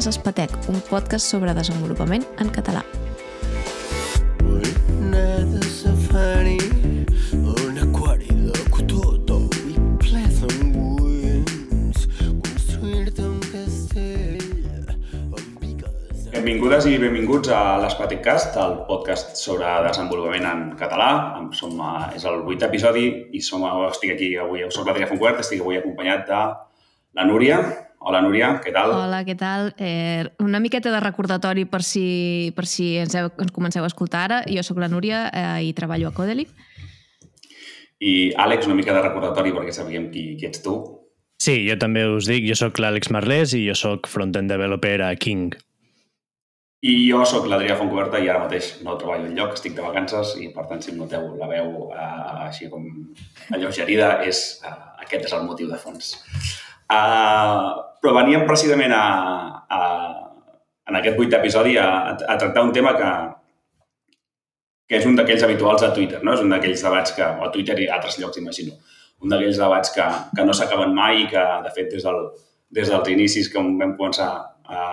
A Espatec, un podcast sobre desenvolupament en català. Nada safari, un aquari de cotó i ple d'engüins. Construir-te un castell amb piques de... Benvingudes i benvinguts a l'Espaticast, el podcast sobre desenvolupament en català. Som, a, és el vuit episodi i som, estic aquí avui, soc l'Adrià Fonquert, estic avui acompanyat de la Núria. Hola, Núria, què tal? Hola, què tal? Eh, una miqueta de recordatori per si, per si ens, heu, ens comenceu a escoltar ara. Jo sóc la Núria eh, i treballo a Codely. I Àlex, una mica de recordatori perquè sabíem qui, qui ets tu. Sí, jo també us dic, jo sóc l'Àlex Marlès i jo sóc front-end developer a King. I jo sóc l'Adrià Fontcoberta i ara mateix no treballo enlloc, estic de vacances i per tant si em noteu la veu eh, així com alleugerida, és, eh, aquest és el motiu de fons. Uh, però veníem precisament a, a, en aquest vuit episodi a, a tractar un tema que, que és un d'aquells habituals a Twitter, no? És un d'aquells debats que, o a Twitter i a altres llocs, imagino, un d'aquells debats que, que no s'acaben mai i que, de fet, des, del, des dels inicis que vam començar a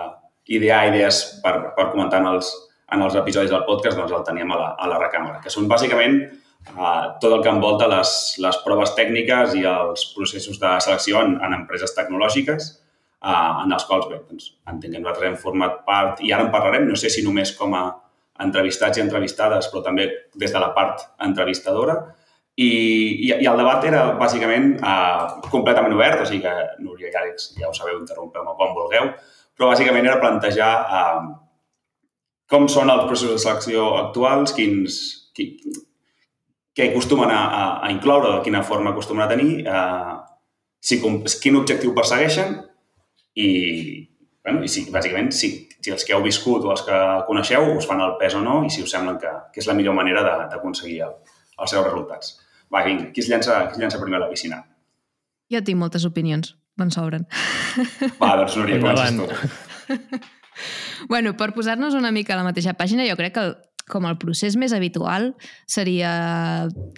idear idees per, per comentar en els, en els episodis del podcast, doncs el teníem a la, a la recàmera, que són bàsicament uh, tot el que envolta les, les proves tècniques i els processos de selecció en, en empreses tecnològiques, uh, en els quals, bé, doncs, entenc que nosaltres hem format part, i ara en parlarem, no sé si només com a entrevistats i entrevistades, però també des de la part entrevistadora, i, i, i el debat era bàsicament uh, completament obert, o sigui que Núria i Àlex ja ho sabeu, interrompeu-me quan vulgueu, però bàsicament era plantejar uh, com són els processos de selecció actuals, quins, qui, què acostumen a, a, a incloure, de quina forma acostumen a tenir, uh, si, quin objectiu persegueixen i, bueno, i si, bàsicament, si, si els que heu viscut o els que coneixeu us fan el pes o no i si us semblen que, que és la millor manera de- d'aconseguir el, els seus resultats. Va, vinga, qui es, llença, qui es llença primer a la piscina? Jo tinc moltes opinions, me'n sobren. Va, doncs Núria, comences tu. bueno, per posar-nos una mica a la mateixa pàgina, jo crec que el, com el procés més habitual seria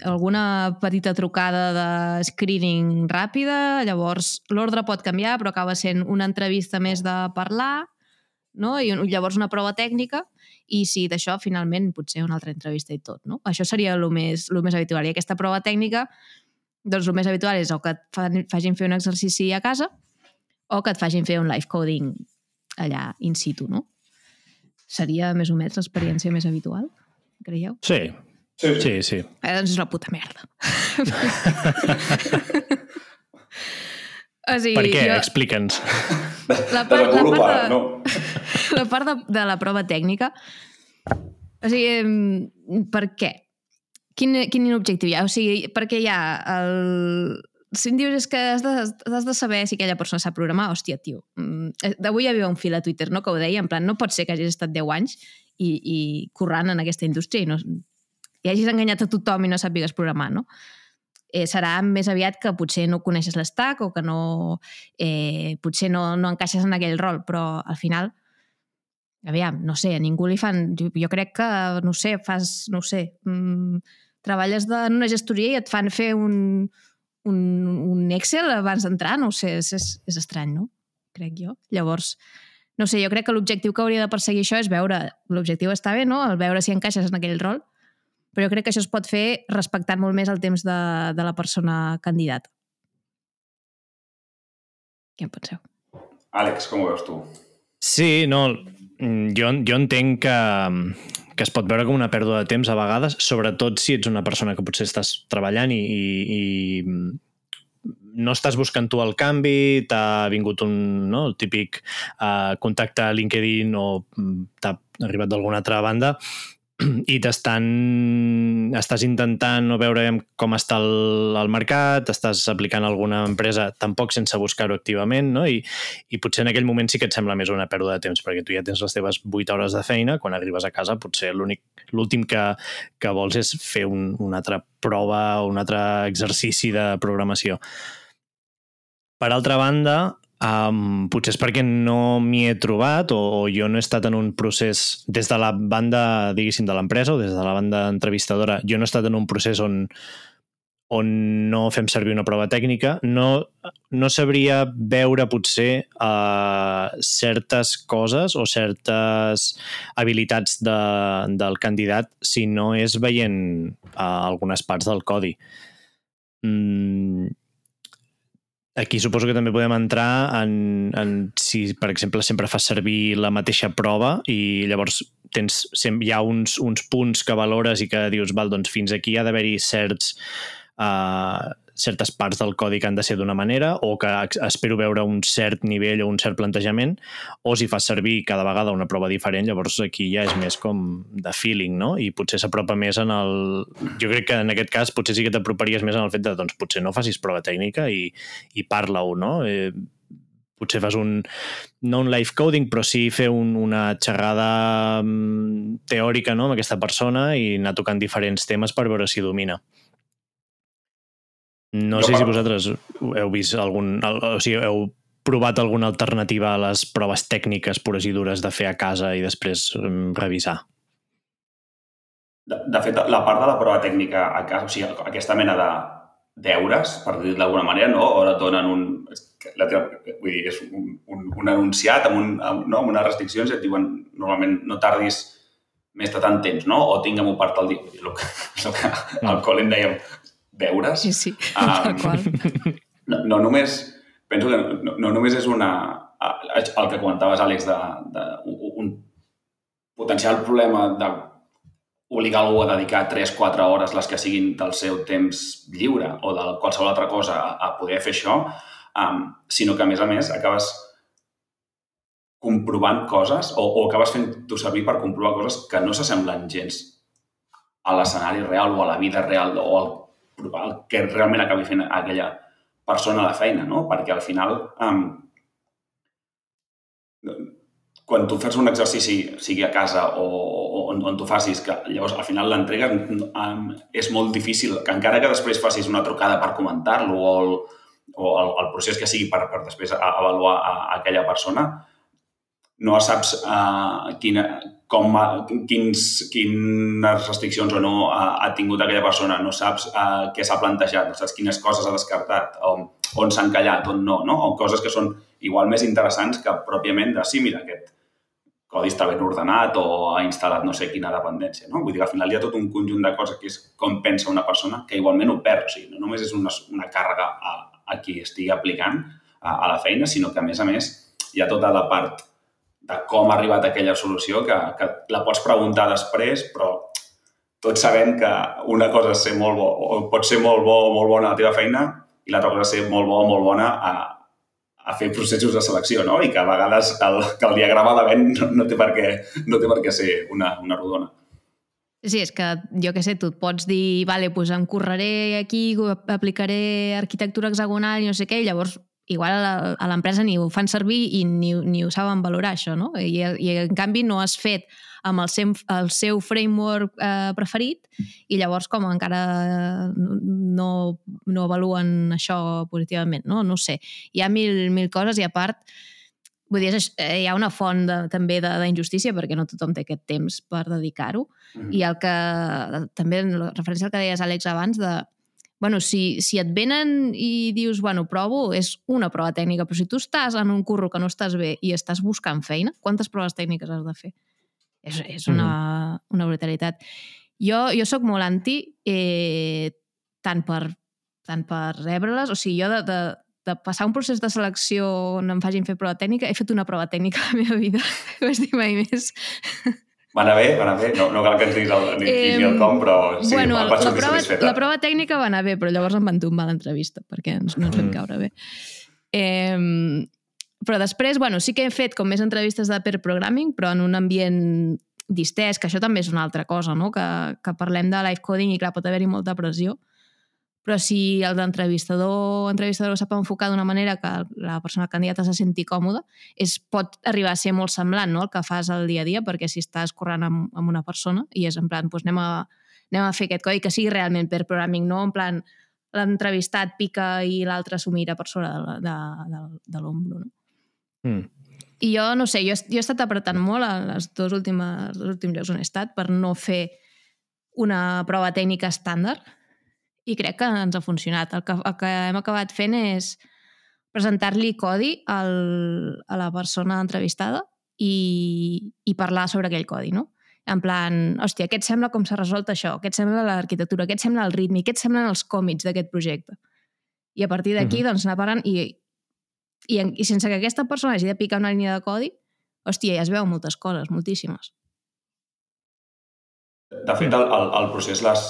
alguna petita trucada de screening ràpida, llavors l'ordre pot canviar, però acaba sent una entrevista més de parlar, no? i llavors una prova tècnica, i si d'això finalment potser una altra entrevista i tot. No? Això seria el més, el més habitual. I aquesta prova tècnica, doncs el més habitual és o que et facin fer un exercici a casa o que et facin fer un live coding allà in situ, no? Seria més o menys l'experiència més habitual, creieu? Sí, Sí, sí, sí. Eh, doncs és una puta merda. o sigui, Per què? jo- Explica'ns. la part, la part, de, no? la part de, de la prova tècnica, o sigui, em, per què? Quin, quin objectiu hi ha? O sigui, perquè hi ha el... Si em dius és que has de, has de saber si aquella persona sap programar, hòstia, tio. mm, eh, D'avui hi havia un fil a Twitter no, que ho deia, en plan, no pot ser que hagis estat 10 anys i, i currant en aquesta indústria i, no, i hagis enganyat a tothom i no sàpigues programar, no? eh, serà més aviat que potser no coneixes l'estac o que no, eh, potser no, no encaixes en aquell rol, però al final, aviam, no sé, a ningú li fan... Jo, jo crec que, no sé, fas, no sé, mm, treballes de, en una gestoria i et fan fer un, un, un Excel abans d'entrar, no ho sé, és, és, és estrany, no? Crec jo. Llavors, no sé, jo crec que l'objectiu que hauria de perseguir això és veure, l'objectiu està bé, no?, el veure si encaixes en aquell rol, però jo crec que això es pot fer respectant molt més el temps de, de la persona candidata. Què en penseu? Àlex, com ho veus tu? Sí, no, mm, jo, jo entenc que, que es pot veure com una pèrdua de temps a vegades, sobretot si ets una persona que potser estàs treballant i, i, i no estàs buscant tu el canvi, t'ha vingut un, no, el típic uh, contacte a LinkedIn o mm, t'ha arribat d'alguna altra banda i t'estan estàs intentant no veure com està el, el mercat, estàs aplicant alguna empresa tampoc sense buscar-ho activament, no? I, i potser en aquell moment sí que et sembla més una pèrdua de temps, perquè tu ja tens les teves 8 hores de feina, quan arribes a casa potser l'únic l'últim que, que vols és fer un, una altra prova o un altre exercici de programació. Per altra banda, um, potser és perquè no m'hi he trobat o, o jo no he estat en un procés des de la banda, diguéssim, de l'empresa o des de la banda entrevistadora, jo no he estat en un procés on, on no fem servir una prova tècnica, no no sabria veure potser uh, certes coses o certes habilitats de, del candidat si no és veient uh, algunes parts del codi. Mm, aquí suposo que també podem entrar en, en si, per exemple, sempre fas servir la mateixa prova i llavors tens, hi ha uns, uns punts que valores i que dius, val, doncs fins aquí ha d'haver-hi certs uh, certes parts del codi que han de ser d'una manera o que espero veure un cert nivell o un cert plantejament o si fas servir cada vegada una prova diferent, llavors aquí ja és més com de feeling, no? I potser s'apropa més en el... Jo crec que en aquest cas potser sí que t'aproparies més en el fet de, doncs, potser no facis prova tècnica i, i parla-ho, no? Eh, potser fas un, no un live coding, però sí fer un, una xerrada mm, teòrica no, amb aquesta persona i anar tocant diferents temes per veure si domina. No Jo sé si vosaltres heu vist algun... O sigui, heu provat alguna alternativa a les proves tècniques pures i dures de fer a casa i després mm, revisar. De, de fet, la part de la prova tècnica a casa, o sigui, aquesta mena de deures, per dir d'alguna manera, no? o et donen un... La teva, vull dir, és un, un, un enunciat amb, un, amb, no? amb unes restriccions i et diuen normalment no tardis més de tant temps, no? O tinguem-ho part del dia. El que, el que al col·le en dèiem deures. Sí, sí, qual. no, no només, penso que no, no només és una, el que comentaves, Àlex, de, de un potencial problema de obligar algú a dedicar 3-4 hores, les que siguin del seu temps lliure o de qualsevol altra cosa a, a poder fer això, um, sinó que, a més a més, acabes comprovant coses o, o acabes fent-ho servir per comprovar coses que no s'assemblen gens a l'escenari real o a la vida real o al, al que realment acabi fent aquella persona la feina, no? Perquè al final, um, quan tu fas un exercici, sigui a casa o, o on, on tu facis, que llavors al final l'entrega um, és molt difícil, que encara que després facis una trucada per comentar-lo o, el, o el, el procés que sigui per, per després avaluar a, a aquella persona, no saps uh, quina, com, quins, quines restriccions o no ha, ha tingut aquella persona, no saps uh, què s'ha plantejat, no saps quines coses ha descartat, on, on s'ha encallat, on no, no? o coses que són igual més interessants que pròpiament de, sí, mira, aquest codi està ben ordenat o ha instal·lat no sé quina dependència. No? Vull dir que al final hi ha tot un conjunt de coses que és com pensa una persona que igualment ho perd. O sigui, no només és una, una càrrega a, a qui estigui aplicant a, a la feina, sinó que, a més a més, hi ha tota la part de com ha arribat aquella solució que, que la pots preguntar després, però tots sabem que una cosa és ser molt bo, o pot ser molt bo o molt bona a la teva feina i l'altra cosa és ser molt bo o molt bona a, a fer processos de selecció, no? I que a vegades el, que el diagrama de vent no, no, té per què, no té per què ser una, una rodona. Sí, és que jo què sé, tu pots dir, vale, doncs em correré aquí, aplicaré arquitectura hexagonal i no sé què, i llavors igual a l'empresa ni ho fan servir i ni, ni ho saben valorar, això, no? I, i en canvi no has fet amb el seu, el seu framework eh, preferit i llavors com encara no, no avaluen això positivament, no? No sé. Hi ha mil, mil coses i a part vull dir, hi ha una font de, també d'injustícia perquè no tothom té aquest temps per dedicar-ho Mm. i el que també en referència al que deies Àlex abans de bueno, si, si et venen i dius, bueno, provo, és una prova tècnica, però si tu estàs en un curro que no estàs bé i estàs buscant feina, quantes proves tècniques has de fer? És, és una, una brutalitat. Jo, jo sóc molt anti, eh, tant per, tant per rebre-les, o sigui, jo de, de, de passar un procés de selecció on em facin fer prova tècnica, he fet una prova tècnica a la meva vida, no vaig dir mai més. Va anar bé, va anar bé. No, no cal que ens diguis el, ni, ni, ni el com, però sí, bueno, va, la, va sortir prova, satisfeta. la prova tècnica va anar bé, però llavors em van tombar l'entrevista, perquè ens, no ens vam Mm. caure bé. Eh, però després, bueno, sí que he fet com més entrevistes de pair programming, però en un ambient distès, que això també és una altra cosa, no? que, que parlem de live coding i clar, pot haver-hi molta pressió, però si el d'entrevistador entrevistador sap enfocar d'una manera que la persona candidata se senti còmoda, és, pot arribar a ser molt semblant no? el que fas al dia a dia, perquè si estàs corrent amb, amb una persona i és en plan, doncs anem a, anem a fer aquest codi que sigui realment per programming, no en plan l'entrevistat pica i l'altre s'ho mira per sobre de, de, de, de l'ombro. No? Mm. I jo, no sé, jo, he- jo he estat apretant molt a les dos últimes, els dos últims llocs on he estat per no fer una prova tècnica estàndard i crec que ens ha funcionat. El que, el que hem acabat fent és presentar-li codi al, a la persona entrevistada i, i parlar sobre aquell codi, no? En plan, hòstia, què et sembla com s'ha resolt això? Què et sembla l'arquitectura? Què et sembla el ritme? Què et semblen els còmics d'aquest projecte? I a partir d'aquí, Mhm. doncs, anar parlant i, i, i sense que aquesta persona hagi de picar una línia de codi, hòstia, ja es veuen moltes coses, moltíssimes. De fet, el, el, el procés l'has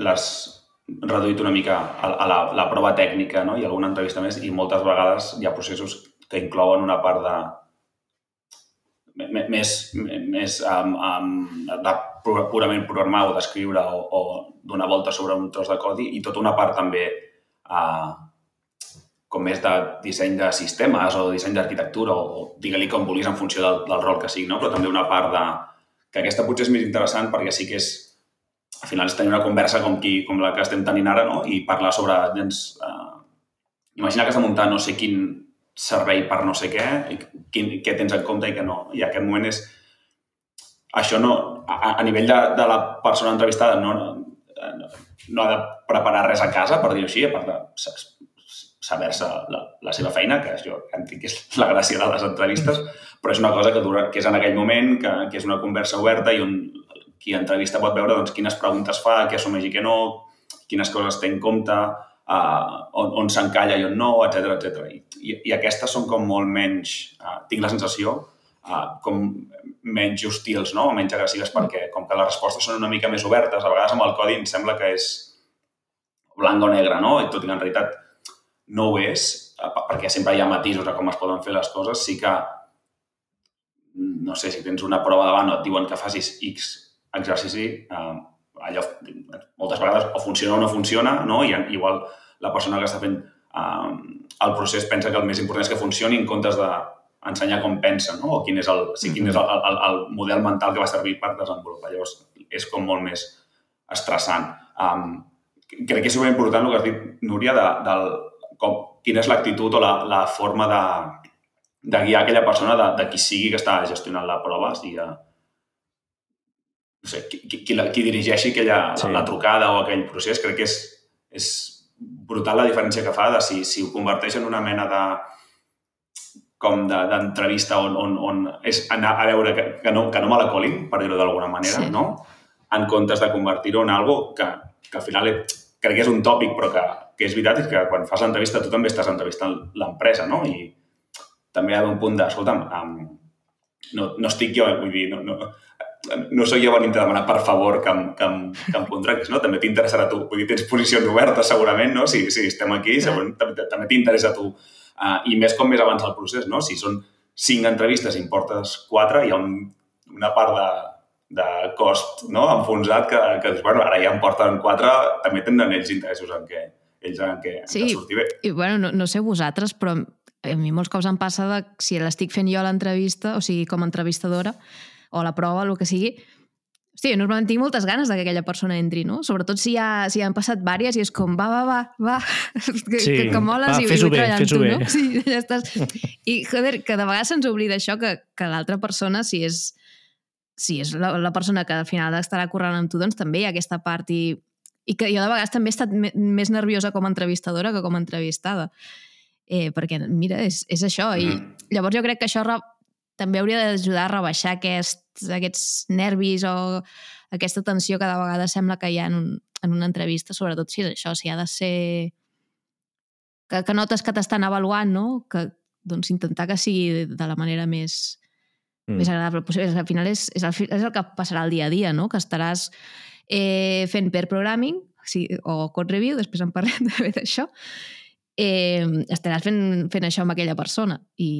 l'has reduït una mica a, a la, la prova tècnica no? i alguna entrevista més i moltes vegades hi ha processos que inclouen una part de més, més um, um, de pu- purament programar o d'escriure o, o donar volta sobre un tros de codi i tota una part també uh, com més de disseny de sistemes o disseny d'arquitectura o digue-li com vulguis en funció del, del rol que sigui, no? però també una part de, que aquesta potser és més interessant perquè sí que és, al final és tenir una conversa com, qui, com la que estem tenint ara no? i parlar sobre, doncs, uh, imagina que has de muntar no sé quin servei per no sé què, i quin, què tens en compte i què no. I aquest moment és... Això no, a, a nivell de, de la persona entrevistada no, no, no ha de preparar res a casa, per dir-ho així, a part de sa- saber-se la, la seva feina, que jo entenc que és la gràcia de les entrevistes, però és una cosa que, dura, que és en aquell moment, que, que és una conversa oberta i on qui entrevista pot veure doncs, quines preguntes fa, què assumeix i què no, quines coses té en compte, uh, on, on s'encalla i on no, etc etc. I, i, I aquestes són com molt menys, uh, tinc la sensació, uh, com menys hostils, no? menys agressives, perquè com que les respostes són una mica més obertes, a vegades amb el codi em sembla que és blanc o negre, no? I tot i que en realitat no ho és, perquè sempre hi ha matisos a com es poden fer les coses, sí que no sé, si tens una prova davant o et diuen que facis X exercici, eh, allò moltes vegades o funciona o no funciona, no? I igual la persona que està fent eh, el procés pensa que el més important és que funcioni en comptes de ensenyar com pensa, no? o quin és el, sí, quin és el, el, el model mental que va servir per desenvolupar. Llavors, és com molt més estressant. Um, crec que és superimportant el que has dit, Núria, de, del, com, quina és l'actitud o la, la forma de, de guiar aquella persona de, de qui sigui que està gestionant la prova, sigui no sé, qui, qui, qui, la, qui dirigeixi aquella, Sí. la trucada o aquell procés, crec que és, és brutal la diferència que fa de si, si ho converteix en una mena de com de- d'entrevista on, on, on és anar a veure que, que, no, que no me la colin, per dir-ho d'alguna manera, Sí. no? En comptes de convertir-ho en algo que, que al final crec que és un tòpic, però que, que és veritat, és que quan fas l'entrevista tu també estàs entrevistant l'empresa, no? I també hi ha un punt de, escolta'm, um, no, no estic jo, vull dir, no, no, no soc jo venint a demanar per favor que em, que em, que em contractis, no? També t'interessarà a tu. Vull dir, tens posicions obertes segurament, no? Si, si estem aquí, segurament també, t'interessa a tu. Uh, I més com més avança el procés, no? Si són cinc entrevistes i en portes quatre, hi ha un, una part de, de cost no? enfonsat que, que bueno, ara ja en porten quatre, també tenen ells interessos en què, ells en què, en Sí. què surti bé. I, bueno, no, no sé vosaltres, però a mi molts cops em passa de si l'estic fent jo a l'entrevista, o sigui, com a entrevistadora, o la prova, el que sigui, Hosti, jo normalment tinc moltes ganes de que aquella persona entri, no? Sobretot si ja, si ja han passat vàries i és com, va, va, va, va, que, Sí, que, que moles va, i, vull bé, treballar amb tu, bé. no? Sí, ja estàs. I, joder, que de vegades se'ns oblida això, que, que l'altra persona, si és, si és la, la persona que al final estarà corrent amb tu, doncs també hi ha aquesta part i, i que jo de vegades també he estat me, més nerviosa com a entrevistadora que com a entrevistada. Eh, perquè, mira, és, és això. I Mhm. llavors jo crec que això també hauria d'ajudar a rebaixar aquests, aquests nervis o aquesta tensió que de vegades sembla que hi ha en, un, en una entrevista, sobretot si és això, si ha de ser... Que, que notes que t'estan avaluant, no? Que, doncs, intentar que sigui de la manera més, Mm. més agradable possible. Al final és, és, el, és el que passarà el dia a dia, no? Que estaràs eh, fent per programming sí, o code review, després en parlem també d'això, eh, estaràs fent, fent això amb aquella persona i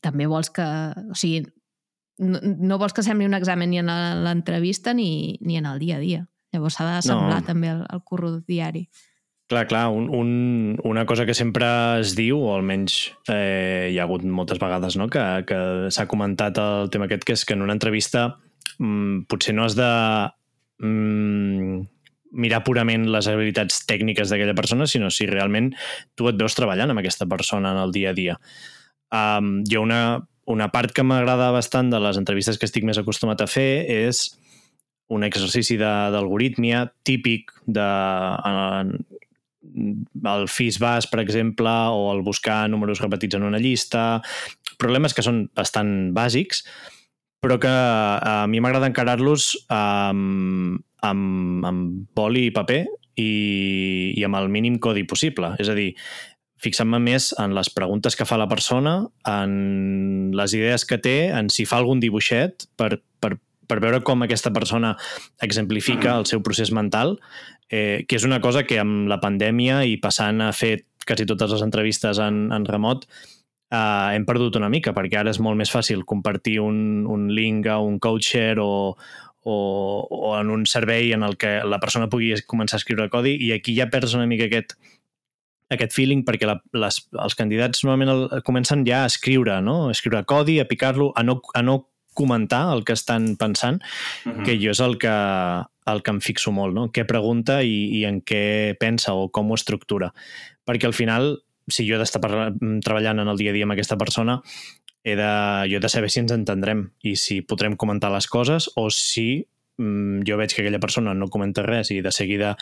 també vols que... O sigui, no, no vols que sembli un examen ni en la- l'entrevista ni, ni en el dia a dia. Llavors s'ha de semblar No. també el, el curro diari. Clar, clar, un, un, una cosa que sempre es diu, o almenys eh, hi ha hagut moltes vegades no? que, que s'ha comentat el tema aquest, que és que en una entrevista mm, potser no has de mm, mirar purament les habilitats tècniques d'aquella persona, sinó si realment tu et veus treballant amb aquesta persona en el dia a dia. Um, ha una, una part que m'agrada bastant de les entrevistes que estic més acostumat a fer és un exercici d'algorítmia típic de, en, el fis bas, per exemple, o el buscar números repetits en una llista, problemes que són bastant bàsics, però que a mi m'agrada encarar-los amb, amb, amb boli i paper i, i amb el mínim codi possible. És a dir, fixant-me més en les preguntes que fa la persona, en les idees que té, en si fa algun dibuixet per, per, per veure com aquesta persona exemplifica el seu procés mental, eh, que és una cosa que amb la pandèmia i passant a fer quasi totes les entrevistes en, en remot, eh, hem perdut una mica, perquè ara és molt més fàcil compartir un, un link a un coacher o, o, o en un servei en el que la persona pugui començar a escriure codi i aquí ja perds una mica aquest, aquest feeling perquè la, les, els candidats normalment el, comencen ja a escriure, no? a escriure codi, a picar-lo, a no, a no comentar el que estan pensant, uh -huh. que jo és el que, el que em fixo molt, no? què pregunta i, i en què pensa o com ho estructura. Perquè al final, si jo he d'estar treballant en el dia a dia amb aquesta persona, he de, jo he de saber si ens entendrem i si podrem comentar les coses o si mm, jo veig que aquella persona no comenta res i de seguida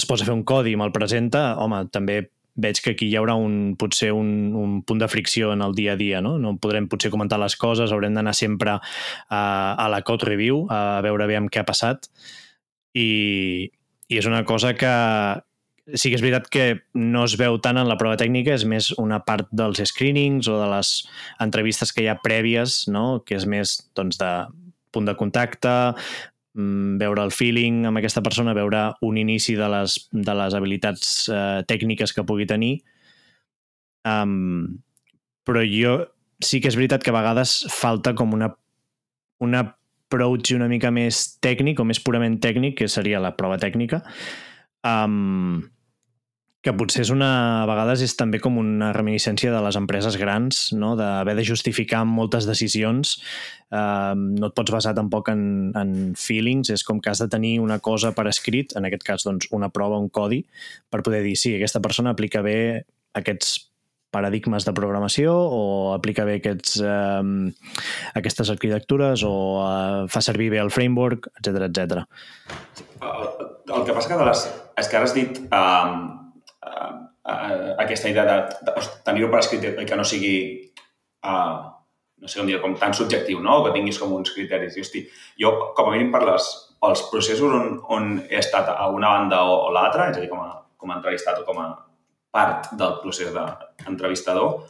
es posa a fer un codi i me'l presenta, home, també veig que aquí hi haurà un, potser un, un punt de fricció en el dia a dia, no? No podrem potser comentar les coses, haurem d'anar sempre a, a la code review a veure bé què ha passat i, i és una cosa que sí que és veritat que no es veu tant en la prova tècnica, és més una part dels screenings o de les entrevistes que hi ha prèvies, no? que és més doncs, de punt de contacte, veure el feeling amb aquesta persona, veure un inici de les, de les habilitats eh, tècniques que pugui tenir. Um, però jo sí que és veritat que a vegades falta com una, una approach una mica més tècnic o més purament tècnic, que seria la prova tècnica, um, que potser és una, a vegades és també com una reminiscència de les empreses grans, no? d'haver de justificar moltes decisions. Uh, no et pots basar tampoc en, en feelings, és com que has de tenir una cosa per escrit, en aquest cas doncs, una prova, un codi, per poder dir sí, aquesta persona aplica bé aquests paradigmes de programació o aplica bé aquests, eh, aquestes arquitectures o eh, fa servir bé el framework, etc etc. El, el que passa que de les, és que ara has dit um, uh, aquesta idea de, de, de tenir-ho per escrit i que no sigui uh, no sé com dir, com tan subjectiu, no? O que tinguis com uns criteris. I, hosti, jo, com a mínim, per les, els processos on, on he estat a una banda o, o l'altra, és a dir, com a, com a entrevistat o com a part del procés d'entrevistador,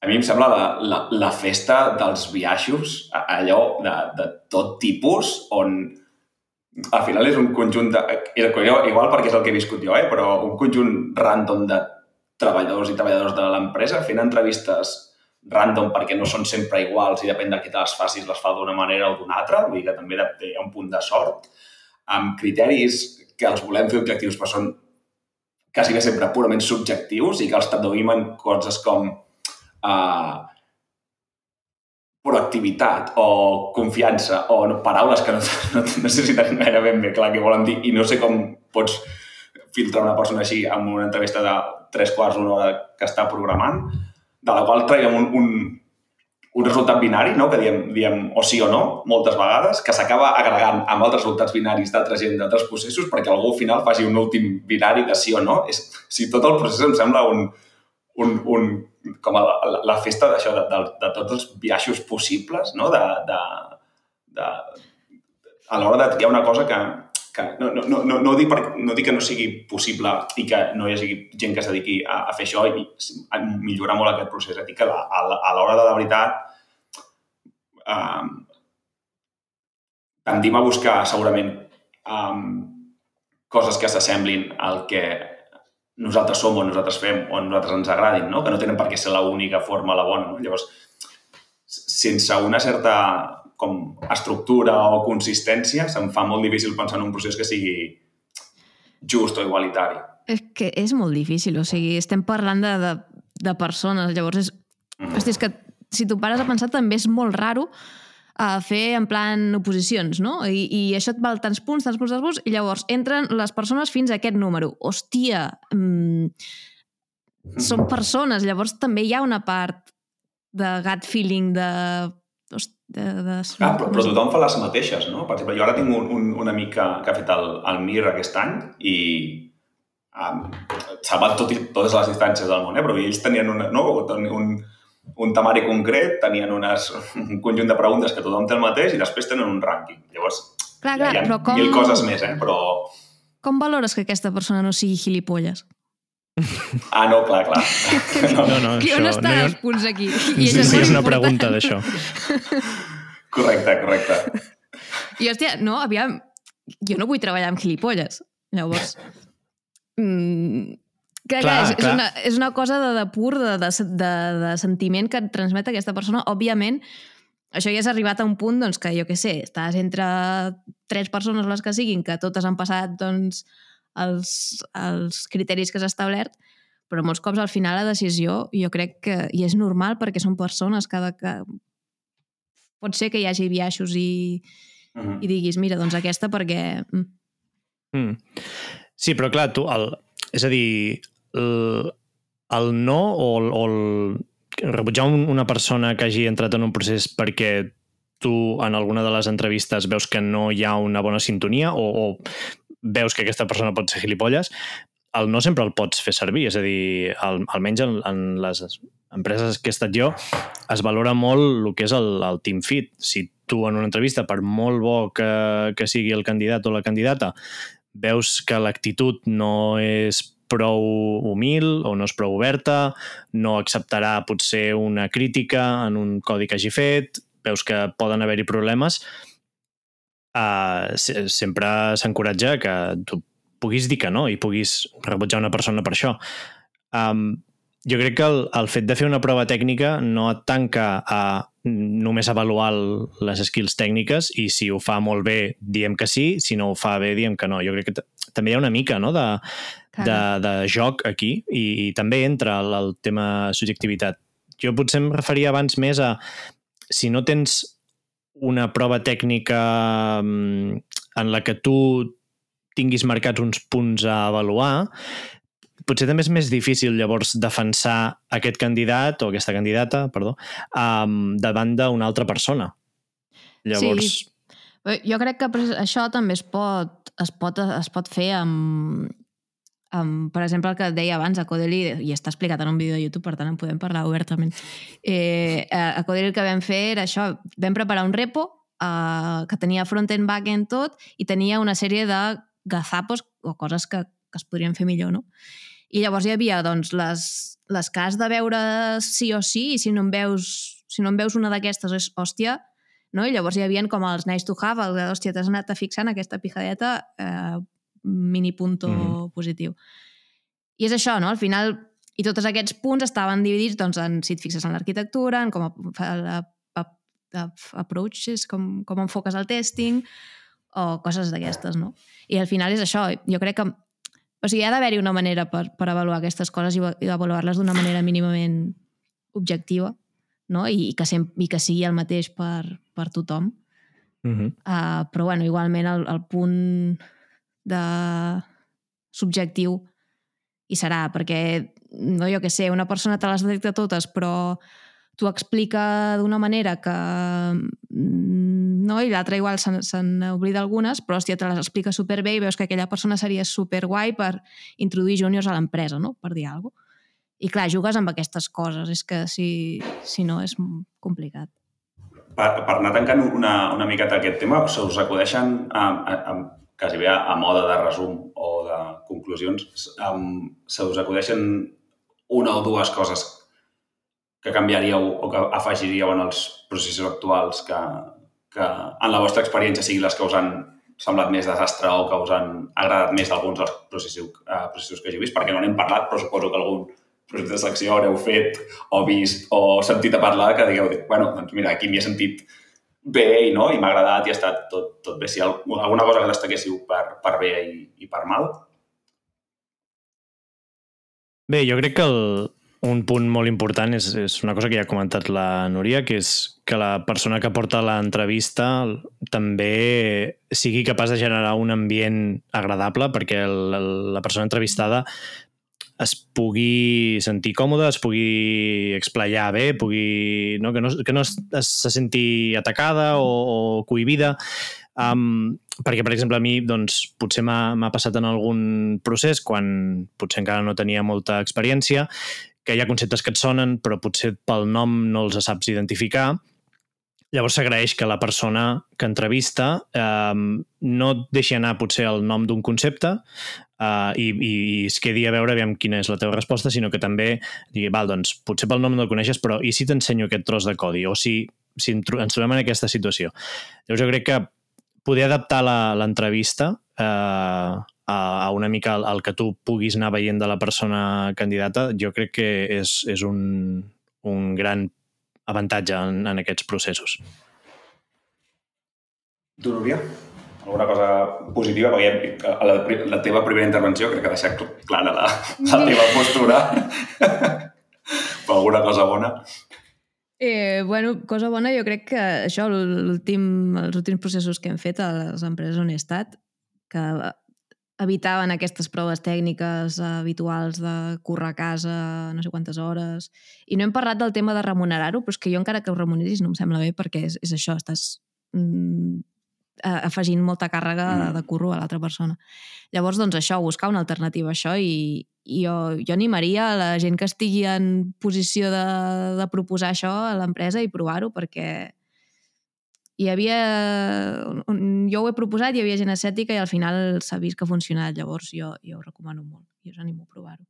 a mi em sembla la, la, la festa dels biaixos, allò de, de tot tipus, on al final és un conjunt de... Igual perquè és el que he viscut jo, eh? però un conjunt random de treballadors i treballadors de l'empresa fent entrevistes random perquè no són sempre iguals i depèn de què te les facis, les fa d'una manera o d'una altra, vull dir que també ha un punt de sort, amb criteris que els volem fer objectius però són quasi bé sempre purament subjectius i que els traduïm en coses com uh, proactivitat o confiança o no, paraules que no, no, tenim gaire ben bé clar què volen dir i no sé com pots filtrar una persona així amb una entrevista de tres quarts, una hora que està programant, de la qual traiem un, un, un resultat binari, no? que diem, diem o sí o no, moltes vegades, que s'acaba agregant amb altres resultats binaris d'altra gent, d'altres processos, perquè algú al final faci un últim binari de sí o no. És, si tot el procés em sembla un, un, un com a la, la festa d'això, de, de, de tots els viatges possibles, no? de, de, de, a l'hora de triar una cosa que, que no, no, no, no, dic per, no dic que no sigui possible i que no hi hagi gent que es dediqui a, a fer això i a millorar molt aquest procés. Eh? Dic que la, a l'hora de la veritat um, tendim a buscar segurament um, coses que s'assemblin al que nosaltres som o nosaltres fem o nosaltres ens agradin, no? que no tenen per què ser l'única forma la bona. No? Llavors, sense una certa com estructura o consistència, se'm fa molt difícil pensar en un procés que sigui just o igualitari. És que és molt difícil, o sigui, estem parlant de, de, de persones, llavors és... Mm. Hosti, és que si tu pares a pensar també és molt raro a fer en plan oposicions, no? I, i això et val tants punts, tants punts, tants punts, i llavors entren les persones fins a aquest número. Hòstia, mm, són persones, llavors també hi ha una part de gut feeling, de... de, de... Ah, però, però tothom fa les mateixes, no? Per exemple, jo ara tinc un, un, un amic que, que ha fet el, el MIR aquest any i um, salvat tot, i- totes les distàncies del món, eh? però ells tenien una, no? un, un temari concret, tenien unes, un conjunt de preguntes que tothom té el mateix i després tenen un rànquing. Llavors, Clar, clar, hi ha però com, mil coses més, eh? però... com valores que aquesta persona no sigui gilipolles? Ah, no, clar, clar. No, No, no, Qui, on això... estan no els punts aquí? Sí, això sí, molt és una important. pregunta d'això. correcte, correcte. I, hòstia, no, aviam, jo no vull treballar amb gilipolles. Llavors, mm, clar, clar, Clar, és, és, clar. una, és una cosa de, de pur, de, de, de, de sentiment que et transmet aquesta persona. Òbviament, això ja has arribat a un punt doncs, que, jo què sé, estàs entre tres persones les que siguin, que totes han passat doncs, els, els criteris que s'ha establert, però molts cops al final la decisió jo crec que, i és normal perquè són persones cada que pot ser que hi hagi biaixos i, Mhm. i diguis, mira, doncs aquesta perquè... mm, Mm. Sí, però clar, tu, el, és a dir, el, el no o el, o el rebutjar un, una persona que hagi entrat en un procés perquè tu en alguna de les entrevistes veus que no hi ha una bona sintonia o, o veus que aquesta persona pot ser gilipolles, el no sempre el pots fer servir, és a dir, al, almenys en, en les empreses que he estat jo, es valora molt el que és el, el team fit. Si tu en una entrevista, per molt bo que, que sigui el candidat o la candidata, veus que l'actitud no és prou humil o no és prou oberta, no acceptarà potser una crítica en un codi que hagi fet, veus que poden haver-hi problemes, uh, sempre s'encoratja que tu puguis dir que no i puguis rebutjar una persona per això. Um, jo crec que el, el fet de fer una prova tècnica no et tanca a només avaluar el, les skills tècniques i si ho fa molt bé diem que sí, si no ho fa bé diem que no. Jo crec que també hi ha una mica no, de, clar, de, de joc aquí i, i també entra el, el tema subjectivitat. Jo potser em referia abans més a si no tens una prova tècnica mm, en la que tu tinguis marcats uns punts a avaluar, potser també és més difícil llavors defensar aquest candidat o aquesta candidata, perdó, um, davant d'una altra persona. Llavors, Sí. Jo crec que això també es pot, es pot, es pot fer amb, amb, per exemple, el que deia abans, a Codeli, i està explicat en un vídeo de YouTube, per tant en podem parlar obertament. Eh, a Codeli el que vam fer era això, vam preparar un repo eh, que tenia front-end, back-end, tot, i tenia una sèrie de gazapos o coses que, que es podrien fer millor, no? I llavors hi havia doncs, les, les que has de veure sí o sí, i si no en veus, si no en veus una d'aquestes és hòstia, no? I llavors hi havia com els nice to have, el de, hòstia, t'has anat a fixar en aquesta pijadeta, eh, mini punto mm. -hmm. positiu. I és això, no? Al final, i tots aquests punts estaven dividits doncs, en si et fixes en l'arquitectura, en com a, a, com, com enfoques el testing, o coses d'aquestes, no? I al final és això, jo crec que o sigui, ha d'haver-hi una manera per, per avaluar aquestes coses i, i avaluar-les d'una manera mínimament objectiva, no? I, i, que, sem i que sigui el mateix per, per tothom. uh -huh. Uh, però, bueno, igualment el, el punt de subjectiu hi serà, perquè, no jo que sé, una persona te les detecta totes, però t'ho explica d'una manera que mm, no, i l'altra igual se, se n'oblida algunes, però hòstia, te les explica superbé i veus que aquella persona seria superguai per introduir júniors a l'empresa, no? per dir alguna cosa. I clar, jugues amb aquestes coses, és que si, si no és complicat. Per, per anar tancant una, una miqueta aquest tema, se us acudeixen, a, a, a, quasi bé a, a mode de resum o de conclusions, um, se us acudeixen una o dues coses que canviaríeu o que afegiríeu en els processos actuals que, que en la vostra experiència siguin les que us han semblat més desastre o que us han agradat més d'alguns dels processos, uh, processos que hagi vist, perquè no n'hem parlat, però suposo que algun procés de selecció haureu fet o vist o sentit a parlar que digueu, bueno, doncs mira, aquí m'hi he sentit bé i no, i m'ha agradat i ha estat tot, tot bé. Si alguna cosa que destaquéssiu per, per bé i, i per mal? Bé, jo crec que el, un punt molt important és, és una cosa que ja ha comentat la Núria, que és que la persona que porta l'entrevista també sigui capaç de generar un ambient agradable perquè el, la persona entrevistada es pugui sentir còmode, es pugui explayar bé, pugui, no? que no, que no es, es, se senti atacada o, o cohibida. Um, perquè, per exemple, a mi doncs, potser m'ha passat en algun procés quan potser encara no tenia molta experiència, que hi ha conceptes que et sonen però potser pel nom no els saps identificar. Llavors s'agraeix que la persona que entrevista um, no deixi anar potser el nom d'un concepte uh, i, i es quedi a veure aviam quina és la teva resposta, sinó que també digui, val, doncs potser pel nom no el coneixes, però i si t'ensenyo aquest tros de codi? O si, si ens trobem en aquesta situació? Llavors jo crec que poder adaptar l'entrevista eh, a, a una mica el, el que tu puguis anar veient de la persona candidata, jo crec que és, és un, un gran avantatge en, en aquests processos. Tu, Núria? Alguna cosa positiva? Perquè ja- a la, la teva primera intervenció crec que ha deixat clara la, la teva postura. Però alguna cosa bona? Eh, bueno, cosa bona, jo crec que això, l'últim, els últims processos que hem fet a les empreses on he estat, que evitaven aquestes proves tècniques habituals de currar a casa no sé quantes hores. I no hem parlat del tema de remunerar-ho, però és que jo encara que ho remuneris no em sembla bé perquè és, és això, estàs mm, afegint molta càrrega de, Mm. de curro a l'altra persona. Llavors, doncs això, buscar una alternativa a això i, i jo, jo animaria a la gent que estigui en posició de, de proposar això a l'empresa i provar-ho perquè hi havia... Jo ho he proposat, hi havia gent escèptica i al final s'ha vist que ha funcionat. Llavors jo, jo ho recomano molt i us animo a provar-ho.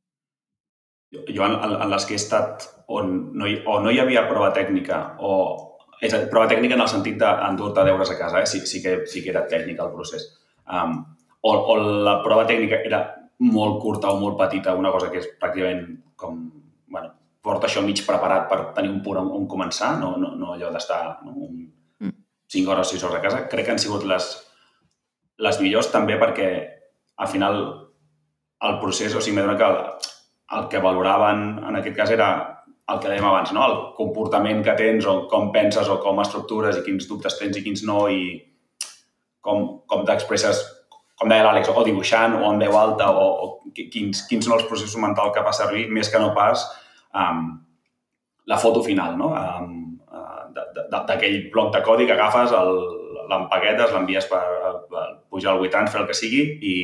Jo, en, en, les que he estat on no hi, o no hi havia prova tècnica o... És a prova tècnica en el sentit d'endur-te deures a casa, eh? sí, sí, que, sí que era tècnica el procés. Um, o, o la prova tècnica era molt curta o molt petita, una cosa que és pràcticament com... Bueno, porta això mig preparat per tenir un punt on, on començar, no, no, no allò d'estar no, un. 5 hores, 6 hores a casa. Crec que han sigut les, les millors també perquè al final el procés, o sigui, m'he que el, el que valoraven en aquest cas era el que dèiem abans, no? el comportament que tens o com penses o com estructures i quins dubtes tens i quins no i com, com t'expresses, com deia l'Àlex, o dibuixant o en veu alta o, o qui- quins, quins són els processos mentals que fa servir, més que no pas um, la foto final, no? Um, d'aquell bloc de codi que agafes, l'empaquetes, l'envies per, per pujar al WeTransfer, el que sigui, i,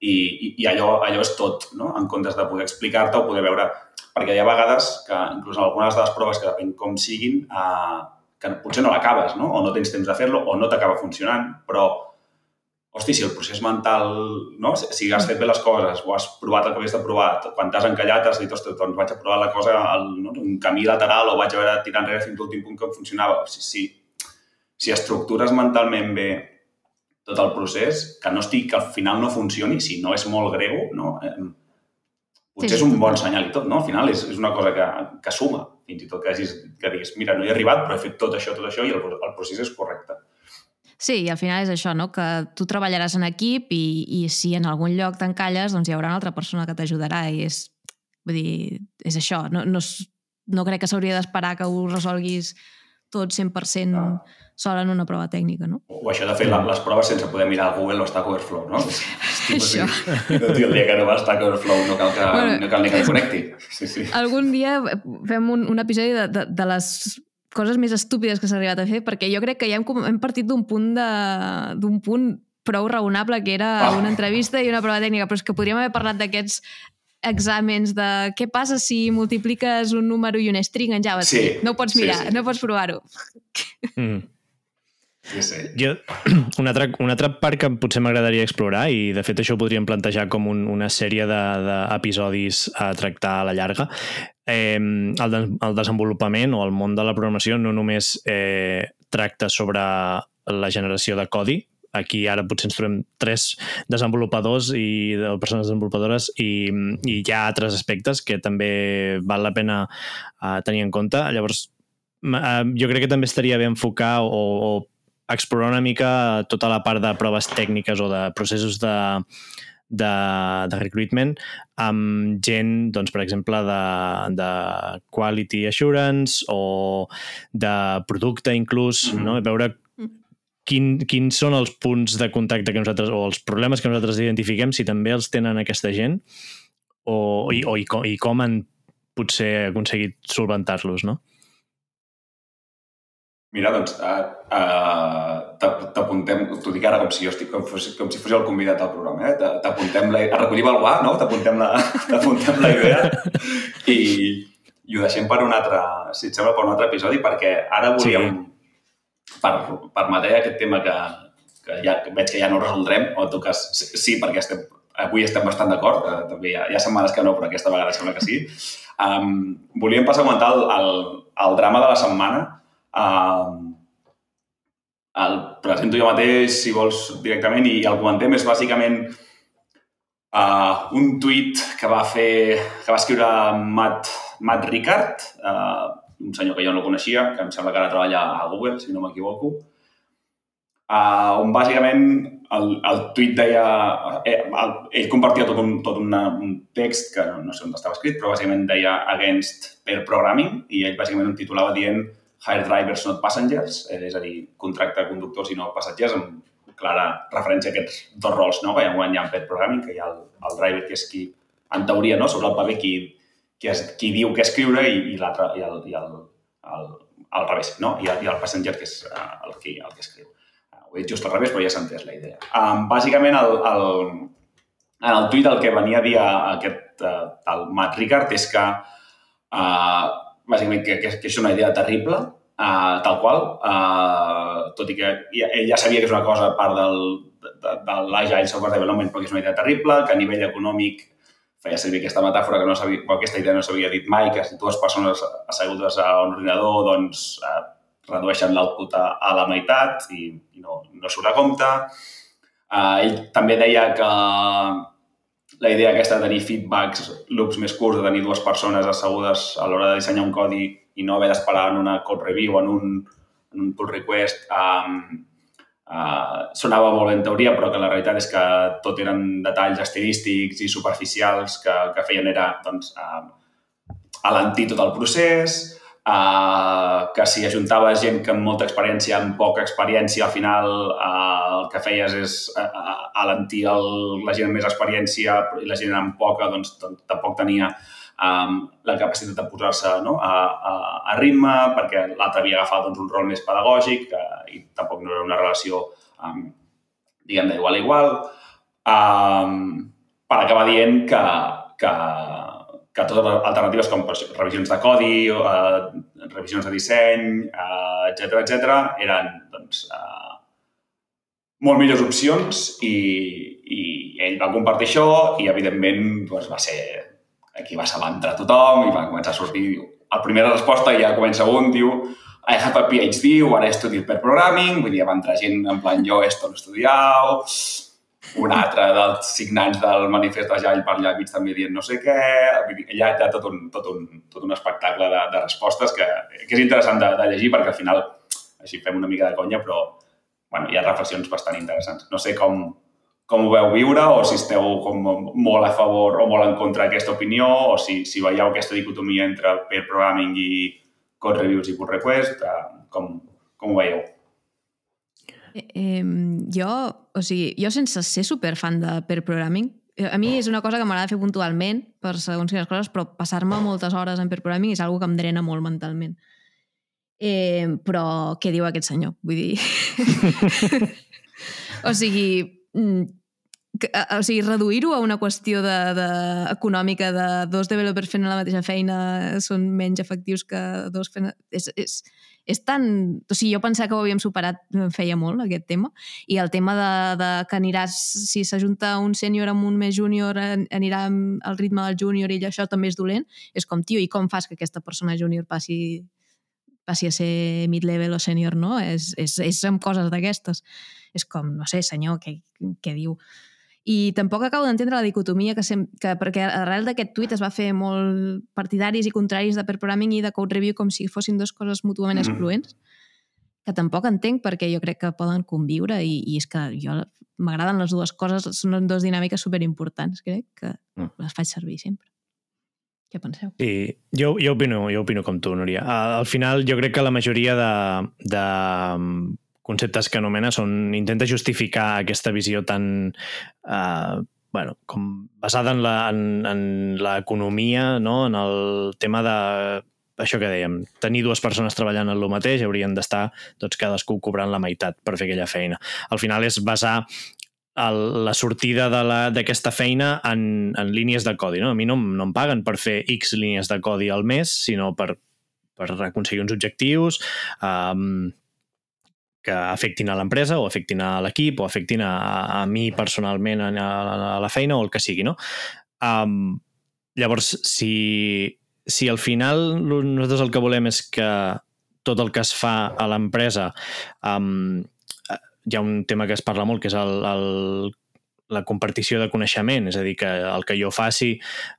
i- i allò, allò és tot, no? en comptes de poder explicar-te o poder veure... Perquè hi ha vegades que, inclús en algunes de les proves, que depèn com siguin, eh, que potser no l'acabes, no? o no tens temps de fer-lo, o no t'acaba funcionant, però, hosti, si el procés mental, no? si, has fet bé les coses, o has provat el que havies de provar, quan t'has encallat has dit, ostres, doncs vaig a provar la cosa, al, no? un camí lateral, o vaig a veure tirar enrere fins a l'últim punt que funcionava. Si, si, si estructures mentalment bé tot el procés, que no estigui, que al final no funcioni, si no és molt greu, no? Eh, potser Sí, és un bon senyal i tot, no? Al final és, és una cosa que, que suma, fins i tot que, hagis, que diguis, mira, no he arribat, però he fet tot això, tot això, i el, el procés és correcte. Sí, i al final és això, no? que tu treballaràs en equip i, i si en algun lloc t'encalles, doncs hi haurà una altra persona que t'ajudarà i és, vull dir, és això. No, no, és- no crec que s'hauria d'esperar que ho resolguis tot 100% Ah. sol en una prova tècnica, no? O això de fer les proves sense poder mirar a Google o Stack Overflow, no? Això. No, tio, el dia que no va a Stack Overflow no cal que, Bueno, no cal ni que el connecti. Sí, sí. Algun dia fem un, un episodi de, de, de les coses més estúpides que s'ha arribat a fer, perquè jo crec que ja hem, hem partit d'un punt de d'un punt prou raonable que era Ah. una entrevista i una prova tècnica, però és que podríem haver parlat d'aquests exàmens de què passa si multipliques un número i un string en JavaScript. Sí, no ho pots sí, mirar, sí. no pots provar-ho. Mm. sí, sí. Jo, una altra, una altra part que potser m'agradaria explorar, i de fet això ho podríem plantejar com un, una sèrie de- d'episodis de, a tractar a la llarga, eh, el, de, el desenvolupament o el món de la programació no només eh, tracta sobre la generació de codi, aquí ara potser ens trobem tres desenvolupadors i de persones desenvolupadores i, i hi ha altres aspectes que també val la pena uh, tenir en compte. Llavors, uh, jo crec que també estaria bé enfocar o, o explorar una mica tota la part de proves tècniques o de processos de, de, de recruitment amb gent, doncs, per exemple, de, de quality assurance o de producte inclús, Mhm. no? veure quin, quins són els punts de contacte que nosaltres, o els problemes que nosaltres identifiquem, si també els tenen aquesta gent, o, i, o, i, com, i com han potser aconseguit solventar-los, no? Mira, doncs, uh, uh, t'apuntem, t'ho dic ara com si jo estic, com, fos, com si fos el convidat al programa, eh? T'a- T'apuntem la, a recollir el guà, no? T'apuntem la, t'apuntem la idea i, i ho deixem per un altre, si et sembla, per un altre episodi, perquè ara volíem, per, per matèria aquest tema que, que ja que veig que ja no resoldrem, o en tot cas, sí, sí perquè estem, avui estem bastant d'acord, eh, també hi ha, hi ha setmanes que no, però aquesta vegada sembla que sí. Um, volíem passar a comentar el, el, el drama de la setmana, Um, el presento jo mateix, si vols, directament, i el comentem. És bàsicament uh, un tuit que va fer, que va escriure Matt, Matt Ricard, uh, un senyor que jo no coneixia, que em sembla que ara treballa a Google, si no m'equivoco, uh, on bàsicament el, el tuit deia... Eh, el, ell compartia tot, un, tot una, un text que no, no sé on estava escrit, però bàsicament deia against pair programming i ell bàsicament un titulava dient hire drivers not passengers, eh, és a dir, contracte conductors i no passatgers, amb clara referència a aquests dos rols, no? hi ha en pair programming, que hi ha el, el driver que és qui, en teoria, no? sobre el paper, qui, qui, es, qui diu què escriure i, i i, el, i el, el, al revés, no? I, el, i el passenger que és eh, el, qui, el que escriu. Ho he dit just al revés, però ja s'ha entès la idea. Um, bàsicament, el, el, en el tuit el que venia a dir aquest, uh, el Matt Ricard és que, uh, bàsicament, que, que, que és una idea terrible, uh, tal qual, uh, tot i que ja, ell ja sabia que és una cosa part del, de, de l'Agile Software Development, però que és una idea terrible, que a nivell econòmic feia servir aquesta metàfora que no sabia, o aquesta idea no s'havia dit mai, que si dues persones assegudes a un ordinador doncs, eh, redueixen l'output a, a la meitat i, i no, no surt a compte. Eh, ell també deia que la idea aquesta de tenir feedbacks, loops més curts, de tenir dues persones assegudes a l'hora de dissenyar un codi i no haver d'esperar en una code review, en un, en un pull request, um, Uh, sonava molt en teoria, però que la realitat és que tot eren detalls estilístics i superficials que, que feien era doncs, uh, alentir tot el procés, uh, que si ajuntaves gent que amb molta experiència amb poca experiència, al final uh, el que feies és uh, alentir el, la gent amb més experiència i la gent amb poca doncs, tampoc tenia um, la capacitat de posar-se no? a, a, a ritme, perquè l'altre havia agafat doncs, un rol més pedagògic uh, i tampoc no era una relació, um, diguem, d'igual a igual, um, per acabar dient que, que, que totes les alternatives com revisions de codi, uh, revisions de disseny, etc etc, eren doncs, uh, molt millors opcions i, i ell va compartir això i, evidentment, doncs, va ser aquí va sabentar tothom i va començar a sortir. Diu, la primera resposta ja comença un, diu I have a PhD, o ara he estudiat per programming, vull dir, va entrar gent en plan jo esto no he estudiat, un altre dels signants del manifest d'Agile per allà mig també dient no sé què, ja hi ha tot un, tot un, tot un espectacle de, de respostes que, que és interessant de, de llegir perquè al final així fem una mica de conya, però bueno, hi ha reflexions bastant interessants. No sé com, com ho veu viure o si esteu com molt a favor o molt en contra d'aquesta opinió o si, si veieu aquesta dicotomia entre pair programming i code reviews i pull request, eh, com, com ho veieu? Eh, eh, jo, o sigui, jo sense ser superfan de pair programming, eh, a mi és una cosa que m'agrada fer puntualment per segons quines coses, però passar-me moltes hores en pair programming és una que em drena molt mentalment. Eh, però què diu aquest senyor? Vull dir... o sigui, mm, o sigui, reduir-ho a una qüestió de, de, econòmica de dos developers fent la mateixa feina són menys efectius que dos fent... És, és, és tan... O sigui, jo pensava que ho havíem superat feia molt, aquest tema, i el tema de, de que aniràs, si s'ajunta un sènior amb un més júnior, anirà al ritme del júnior i això també és dolent, és com, tio, i com fas que aquesta persona júnior passi passi a ser mid-level o sènior, no? És, és, és amb coses d'aquestes. És com, no sé, senyor, què, què diu? I tampoc acabo d'entendre la dicotomia que, sem que perquè arrel d'aquest tuit es va fer molt partidaris i contraris de per programming i de code review com si fossin dues coses mútuament excloents, que tampoc entenc perquè jo crec que poden conviure i, i és que jo m'agraden les dues coses, són dues dinàmiques superimportants, crec, que Mm. les faig servir sempre. Què penseu? Sí, jo, jo, opino, jo opino com tu, Núria. Al final, jo crec que la majoria de, de conceptes que anomena són intenta justificar aquesta visió tan eh, bueno, com basada en la- en en l'economia, no? en el tema de això que dèiem, tenir dues persones treballant en el mateix haurien d'estar doncs, cadascú cobrant la meitat per fer aquella feina. Al final és basar el, la sortida d'aquesta feina en, en línies de codi. No? A mi no, no em paguen per fer X línies de codi al mes, sinó per, per aconseguir uns objectius um, que afectin a l'empresa o afectin a l'equip o afectin a, a mi personalment a, a la feina o el que sigui. No? Um, llavors, si, si al final nosaltres el que volem és que tot el que es fa a l'empresa um, hi ha un tema que es parla molt que és el, el, la compartició de coneixement, és a dir, que el que jo faci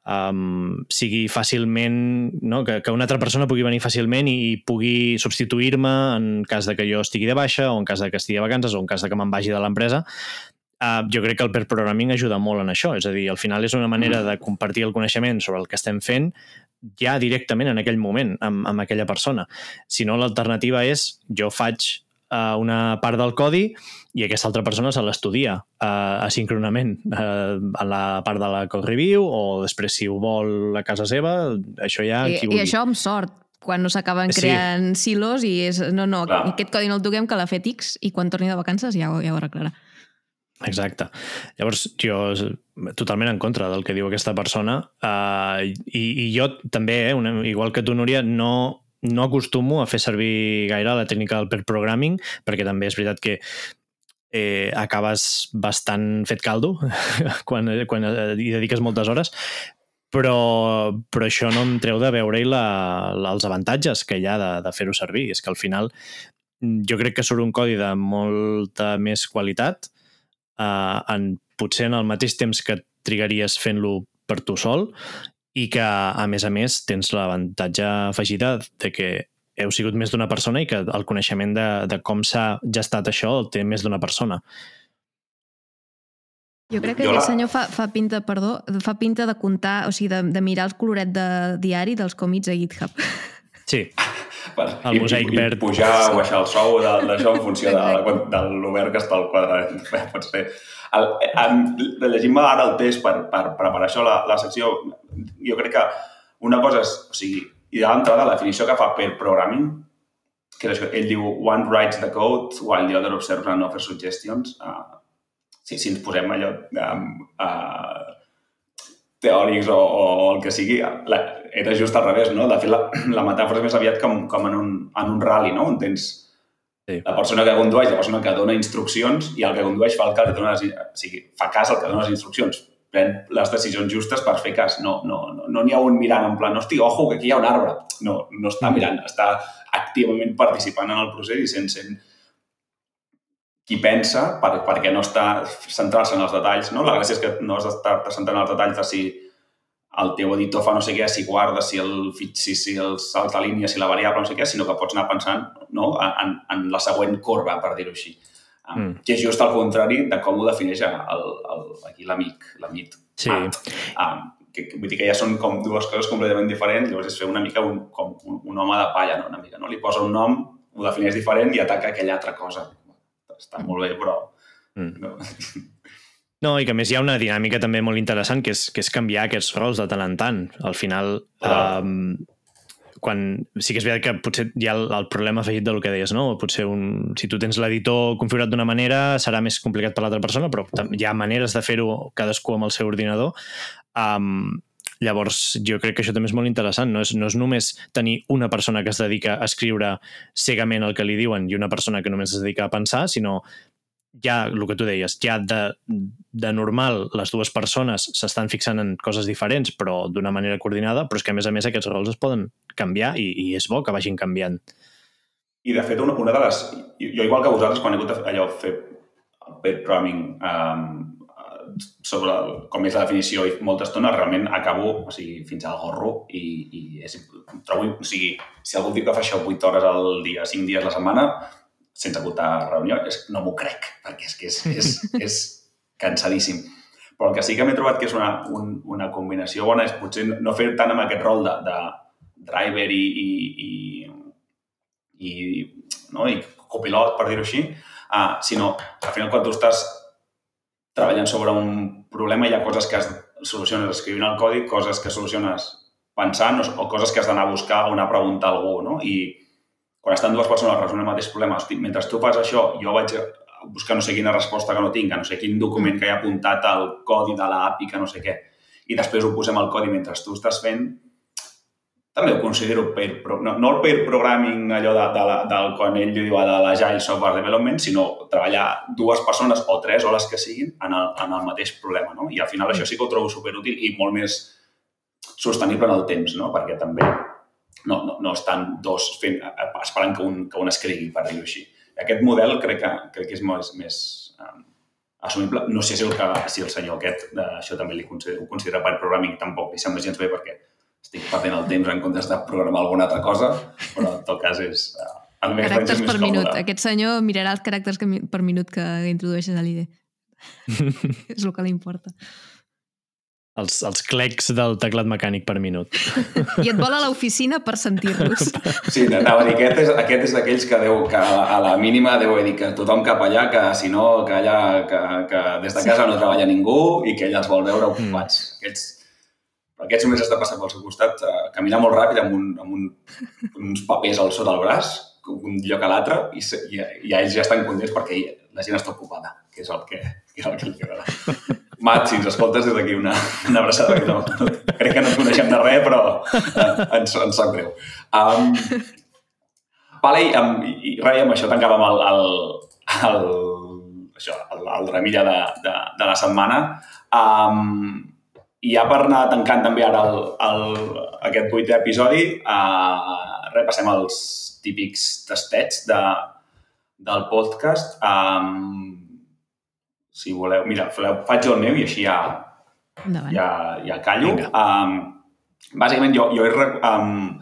um, sigui fàcilment, no? que, que una altra persona pugui venir fàcilment i, i pugui substituir-me en cas de que jo estigui de baixa o en cas de que estigui de vacances o en cas de que me'n vagi de l'empresa, Uh, jo crec que el pair programming ajuda molt en això, és a dir, al final és una manera de compartir el coneixement sobre el que estem fent ja directament en aquell moment amb, amb aquella persona. Si no, l'alternativa és jo faig uh, una part del codi i aquesta altra persona se l'estudia uh, asíncronament uh, a la part de la code review o després si ho vol a casa seva, això ja I, qui I això amb sort, quan no s'acaben Sí. creant silos i és, no, no, Clar. aquest codi no el toquem, que l'ha fet X i quan torni de vacances ja ho, ja ho arreglarà. Exacte. Llavors, jo totalment en contra del que diu aquesta persona uh, i, i jo també, eh, una, igual que tu, Núria, no, no acostumo a fer servir gaire la tècnica del pair programming perquè també és veritat que eh, acabes bastant fet caldo quan, quan eh, hi dediques moltes hores però, però això no em treu de veure-hi els avantatges que hi ha de, de fer-ho servir. És que al final jo crec que surt un codi de molta més qualitat uh, en, potser en el mateix temps que trigaries fent-lo per tu sol i que, a més a més, tens l'avantatge afegida de que heu sigut més d'una persona i que el coneixement de, de com s'ha gestat això el té més d'una persona. Jo crec que Jo aquest senyor fa, fa pinta, perdó, fa pinta de comptar, o sigui, de, de mirar el coloret de diari dels còmits a GitHub. Sí, Per, El mosaic i, verd. I pujar o baixar el sou de- d'això en funció de, de, de l'obert que està al quadrant. Bé, Pot ser. El, em, llegint-me ara el test per, per preparar això, la, la secció, jo crec que una cosa és, o sigui, i d'entrada la definició que fa per programming, que és ell diu one writes the code while the other observes and offers suggestions. Uh, si, si ens posem allò um, uh, teòrics o, o el que sigui, la, era just al revés, no? De fet, la, la metàfora és més aviat com, com en, un, en un rally, no? On tens Sí. la persona que condueix, la persona que dona instruccions i el que condueix fa el que dona o sigui, fa cas al que dona les instruccions, pren les decisions justes per fer cas. No n'hi no, no, no ha un mirant en plan, hosti, ojo, que aquí hi ha un arbre. No, no està mirant, està activament participant en el procés i sent, sent qui pensa per, perquè no està centrar-se en els detalls. No? La gràcia és que no has d'estar centrant en els detalls de si el teu editor fa no sé què, si guarda, si el, si, si el salt de línia, si la variable, no sé què, sinó que pots anar pensant no? en, en la següent corba, per dir-ho així. Mm. mm. Que és just al contrari de com ho defineix el, el, aquí l'amic, l'amic. Sí. Ah, um, que, que, vull dir que ja són com dues coses completament diferents, llavors és fer una mica un, com un, un home de palla, no? una mica, no? Li posa un nom, ho defineix diferent i ataca aquella altra cosa. Està molt bé, però... Mm. No. No, i que més hi ha una dinàmica també molt interessant, que és, que és canviar aquests rols de tant en tant. Al final, Clar. um, quan, sí que és veritat que potser hi ha el, el problema afegit del que deies, no? Potser un, si tu tens l'editor configurat d'una manera serà més complicat per l'altra persona, però hi ha maneres de fer-ho cadascú amb el seu ordinador. Um, llavors, jo crec que això també és molt interessant. No és, no és només tenir una persona que es dedica a escriure cegament el que li diuen i una persona que només es dedica a pensar, sinó ja, el que tu deies, ja de, de normal les dues persones s'estan fixant en coses diferents però d'una manera coordinada, però és que a més a més aquests rols es poden canviar i, i és bo que vagin canviant. I, de fet, una, una de les... Jo, igual que vosaltres, quan he hagut allò, fer pair programming um, sobre el, com és la definició i molta estona, realment acabo o sigui, fins al gorro i, i és, trobo... O sigui, si algú diu que fa això 8 hores al dia, 5 dies a la setmana, sense apuntar reunió, és, no m'ho crec, perquè és que és, és, és cansadíssim. Però el que sí que m'he trobat que és una, un, una combinació bona és potser no fer tant amb aquest rol de, de driver i, i, i, i, no? i copilot, per dir-ho així, uh, sinó al final quan tu estàs treballant sobre un problema hi ha coses que es soluciones escrivint el codi, coses que soluciones pensant o, o coses que has d'anar a buscar o anar a preguntar a algú, no? I quan estan dues persones resolent el mateix problema, hosti, mentre tu fas això, jo vaig buscar no sé quina resposta que no tinc, no sé quin document que hi ha apuntat al codi de l'API, que no sé què, i després ho posem al codi mentre tu estàs fent, també ho considero pair, pro, no, no el pair programming allò de, de, la, del quan ell diu de l'agile software development, sinó treballar dues persones o tres o les que siguin en el, en el mateix problema. No? I al final això sí que ho trobo superútil i molt més sostenible en el temps, no? perquè també no, no, no estan dos fent, esperant que un, que un escrigui, per dir-ho així. Aquest model crec que, crec que és més, més um, assumible. No sé si el, que, si el senyor aquest, uh, això també li considera, ho considera per programming, tampoc li sembla gens bé perquè estic perdent el temps en comptes de programar alguna altra cosa, però en tot cas és... Uh, el més Caràcters per minut. còmode. Aquest senyor mirarà els caràcters que per minut que introdueixes a l'IDE. és el que li importa. Els, els clecs del teclat mecànic per minut. I et vol a l'oficina per sentir-los. Sí, anava a dir, aquest és, aquest és d'aquells que, deu, que a la, a la mínima deu dir que tothom cap allà, que si no, que allà, que, que des de casa no treballa ningú i que ell els vol veure ocupats. Mm. Aquests, aquests només has de passar pel seu costat, uh, caminar molt ràpid amb, un, amb un, uns papers al sota del braç, un lloc a l'altre, i, i, i ells ja estan contents perquè la gent està ocupada, que és el que, que, és el que li agrada. Mat, si ens escoltes des d'aquí una, una abraçada. No, no, crec que no et coneixem de res, però eh, ens, ens sap greu. Um, vale, i, amb, i, res, amb això tancàvem el, el, el, això, el, el remilla de, de, de la setmana. Um, I ja per anar tancant també ara el, el, aquest vuitè episodi, uh, repassem els típics tastets de, del podcast. Um, si voleu, mira, faig el meu i així ja, Endavant. ja, ja callo. Vinga. Um, bàsicament, jo, jo he, um,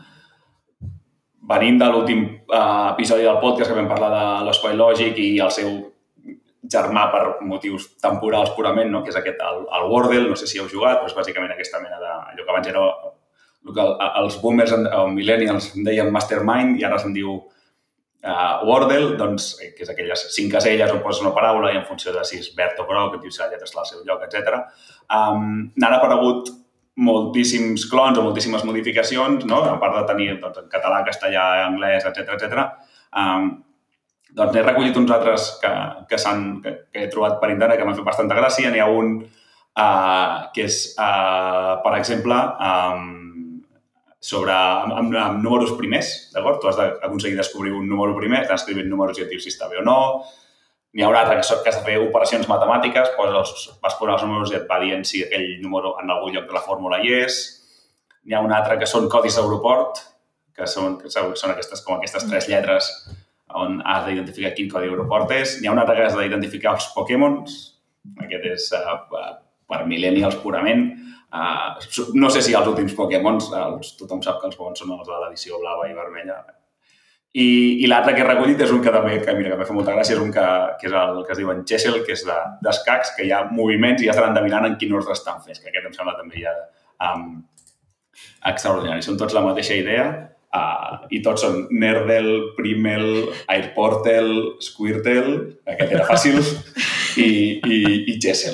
venint de l'últim uh, episodi del podcast que vam parlar de l'espai lògic i el seu germà per motius temporals purament, no? que és aquest, el, el Wordle, no sé si heu jugat, però és bàsicament aquesta mena de... allò que abans era el que el, els boomers o millennials en deien mastermind i ara se'n diu uh, Wordle, doncs, eh, que és aquelles cinc caselles on poses una paraula i en funció de si és verd o groc, et diu si la lletra està al seu lloc, etc. Um, N'han aparegut moltíssims clons o moltíssimes modificacions, no? a part de tenir doncs, en català, castellà, anglès, etc etc. Um, doncs n'he recollit uns altres que, que, que, que he trobat per internet que m'han fet bastanta gràcia. N'hi ha un uh, que és, uh, per exemple, um, sobre, amb, amb, amb números primers, d'acord? Tu has d'aconseguir descobrir un número primer, t'han escrivint números i et si està bé o no. N'hi ha un altre que, que has de fer operacions matemàtiques, poses els, vas posar els números i et va dient si aquell número en algun lloc de la fórmula hi és. N'hi ha un altre que són codis d'aeroport, que són, que són són aquestes, com aquestes tres lletres on has d'identificar quin codi d'aeroport és. N'hi ha un altre que has d'identificar els Pokémons. Aquest és uh, per millennials purament. Uh, no sé si els últims Pokémons, els, tothom sap que els bons són els de l'edició blava i vermella. I, i l'altre que he recollit és un que també, que mira, que m'ha fet molta gràcia, és un que, que és el que es diu en Chessel, que és de- d'escacs, que hi ha moviments i ja estan endevinant en quin ordre estan fets, que aquest em sembla també ja um, extraordinari. Són tots la mateixa idea uh, i tots són Nerdel, Primel, Airportel, Squirtle, aquest era fàcil, i, i, i tots,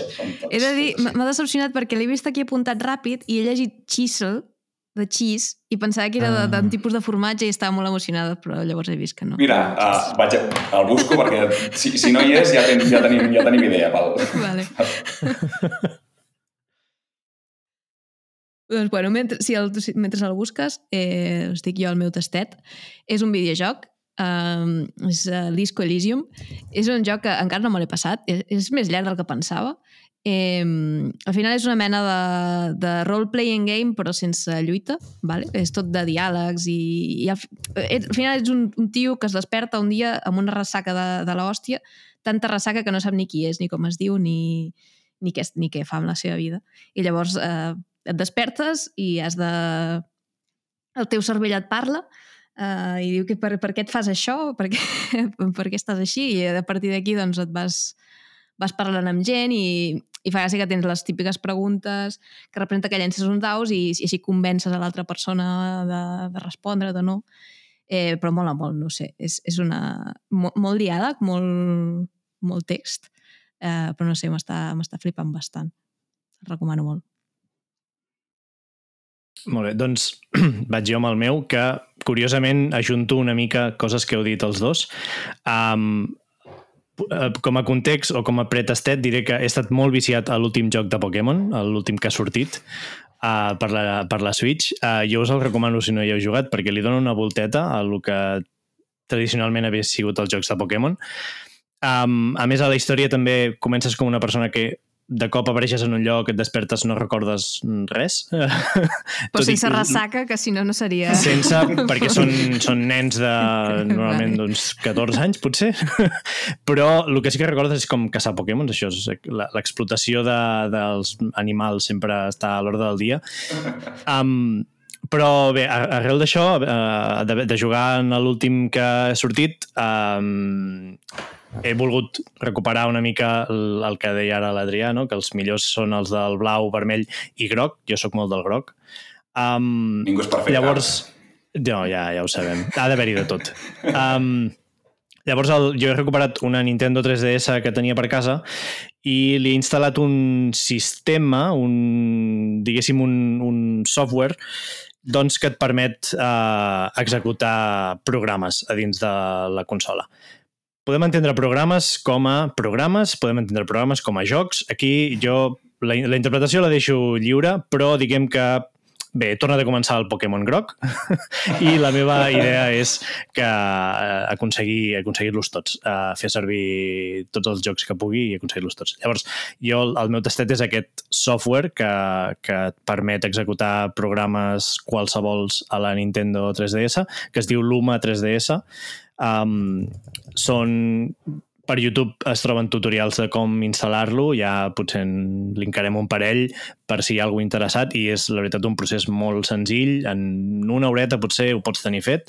He de dir, m'ha decepcionat perquè l'he vist aquí apuntat ràpid i he llegit Chisel, de cheese, i pensava que era de- d'un Ah. tipus de formatge i estava molt emocionada, però llavors he vist que no. Mira, uh, vaig a, el busco perquè si, si no hi és ja, ten, ja, tenim, ja tenim idea. Pel... Vale. doncs, bueno, mentre, si el, mentre el busques, eh, us dic jo el meu tastet. És un videojoc, um, és uh, Disco Elysium. És un joc que encara no me l'he passat, és, és més llarg del que pensava. Eh, al final és una mena de, de role-playing game, però sense lluita, vale? és tot de diàlegs i, i al, eh, al final és un, un tio que es desperta un dia amb una ressaca de, de l'hòstia, tanta ressaca que no sap ni qui és, ni com es diu, ni, ni, què, ni què fa amb la seva vida. I llavors eh, et despertes i has de... El teu cervell et parla eh, i diu que per, per què et fas això, per què, per què estàs així, i a partir d'aquí doncs, et vas, vas parlant amb gent i, i fa gràcia que tens les típiques preguntes que representa que llences uns daus i, i així convences a l'altra persona de, de respondre o no. Eh, però mola molt, no sé. És, és una, molt, molt diàleg, molt, molt text, eh, però no sé, m'està flipant bastant. El recomano molt. Molt bé, doncs vaig jo amb el meu, que curiosament ajunto una mica coses que heu dit els dos. Um, com a context o com a pretestet diré que he estat molt viciat a l'últim joc de Pokémon, l'últim que ha sortit uh, per, la, per la Switch. Uh, jo us el recomano si no hi heu jugat perquè li dona una volteta a el que tradicionalment havia sigut els jocs de Pokémon. Um, a més, a la història també comences com una persona que de cop apareixes en un lloc, et despertes, no recordes res. Però i sense que- ressaca, que si no, no seria... Sense, perquè són, són nens de normalment d'uns 14 anys, potser. Però el que sí que recordes és com caçar Pokémons, això és l'explotació de, dels animals sempre està a l'ordre del dia. Um, però bé, arrel d'això, uh, de, de jugar en l'últim que ha sortit, um, he volgut recuperar una mica el, el que deia ara l'Adrià, no? que els millors són els del blau, vermell i groc. Jo sóc molt del groc. Um, Ningú és perfecte. Llavors, no, ja, ja ho sabem. Ha d'haver-hi de tot. Um, llavors, el, jo he recuperat una Nintendo 3DS que tenia per casa i li he instal·lat un sistema, un, diguéssim, un, un software doncs, que et permet eh, executar programes a dins de la consola. Podem entendre programes com a programes, podem entendre programes com a jocs. Aquí jo la, la interpretació la deixo lliure, però diguem que Bé, torna de començar el Pokémon groc i la meva idea és que eh, aconseguir aconseguir-los tots, eh, fer servir tots els jocs que pugui i aconseguir-los tots. Llavors, jo el meu testet és aquest software que, que et permet executar programes qualsevols a la Nintendo 3DS, que es diu Luma 3DS. Um, són per YouTube es troben tutorials de com instal·lar-lo, ja potser en linkarem un parell per si hi ha algú interessat i és la veritat un procés molt senzill, en una horeta potser ho pots tenir fet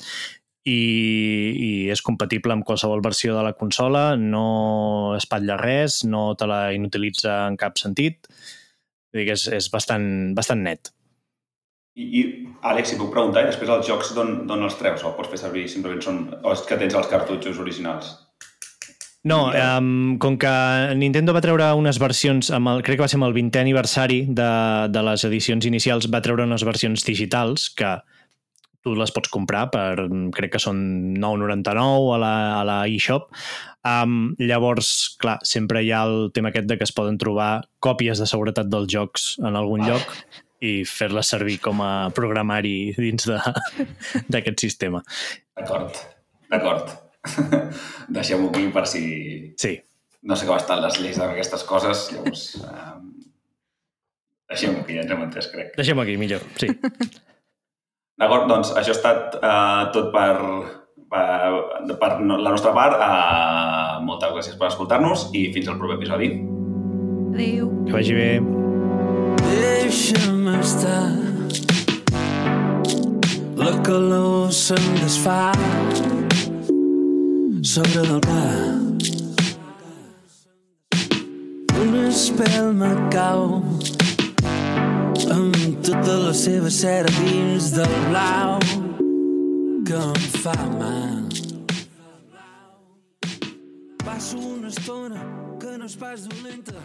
i, i és compatible amb qualsevol versió de la consola, no espatlla res, no te la inutilitza en cap sentit, Vull dir que és, és bastant, bastant net. I, I, Àlex, si puc preguntar, i després els jocs d'on els treus? O pots fer servir simplement són... És que tens els cartutxos originals? No, um, com que Nintendo va treure unes versions, amb el, crec que va ser amb el 20è aniversari de, de les edicions inicials, va treure unes versions digitals que tu les pots comprar per, crec que són 9,99 a la, a la eShop. Um, llavors, clar, sempre hi ha el tema aquest de que es poden trobar còpies de seguretat dels jocs en algun Ah. lloc i fer-les servir com a programari dins de- d'aquest sistema. D'acord, d'acord. Deixem-ho aquí per si... Sí, No sé com estan les lleis d'aquestes coses, llavors... Eh, Deixem-ho aquí, ja ens hem entès, crec. deixem aquí, millor. Sí. D'acord, doncs això ha estat uh, tot per, per, per la nostra part. Uh, moltes gràcies per escoltar-nos i fins al proper episodi. Adéu. Que vagi bé. Deixa'm estar La calor se'm desfà sobre del pa Una espelma cau amb tota la seva cera dins del blau que em fa mal. Passo una estona que no és pas dolenta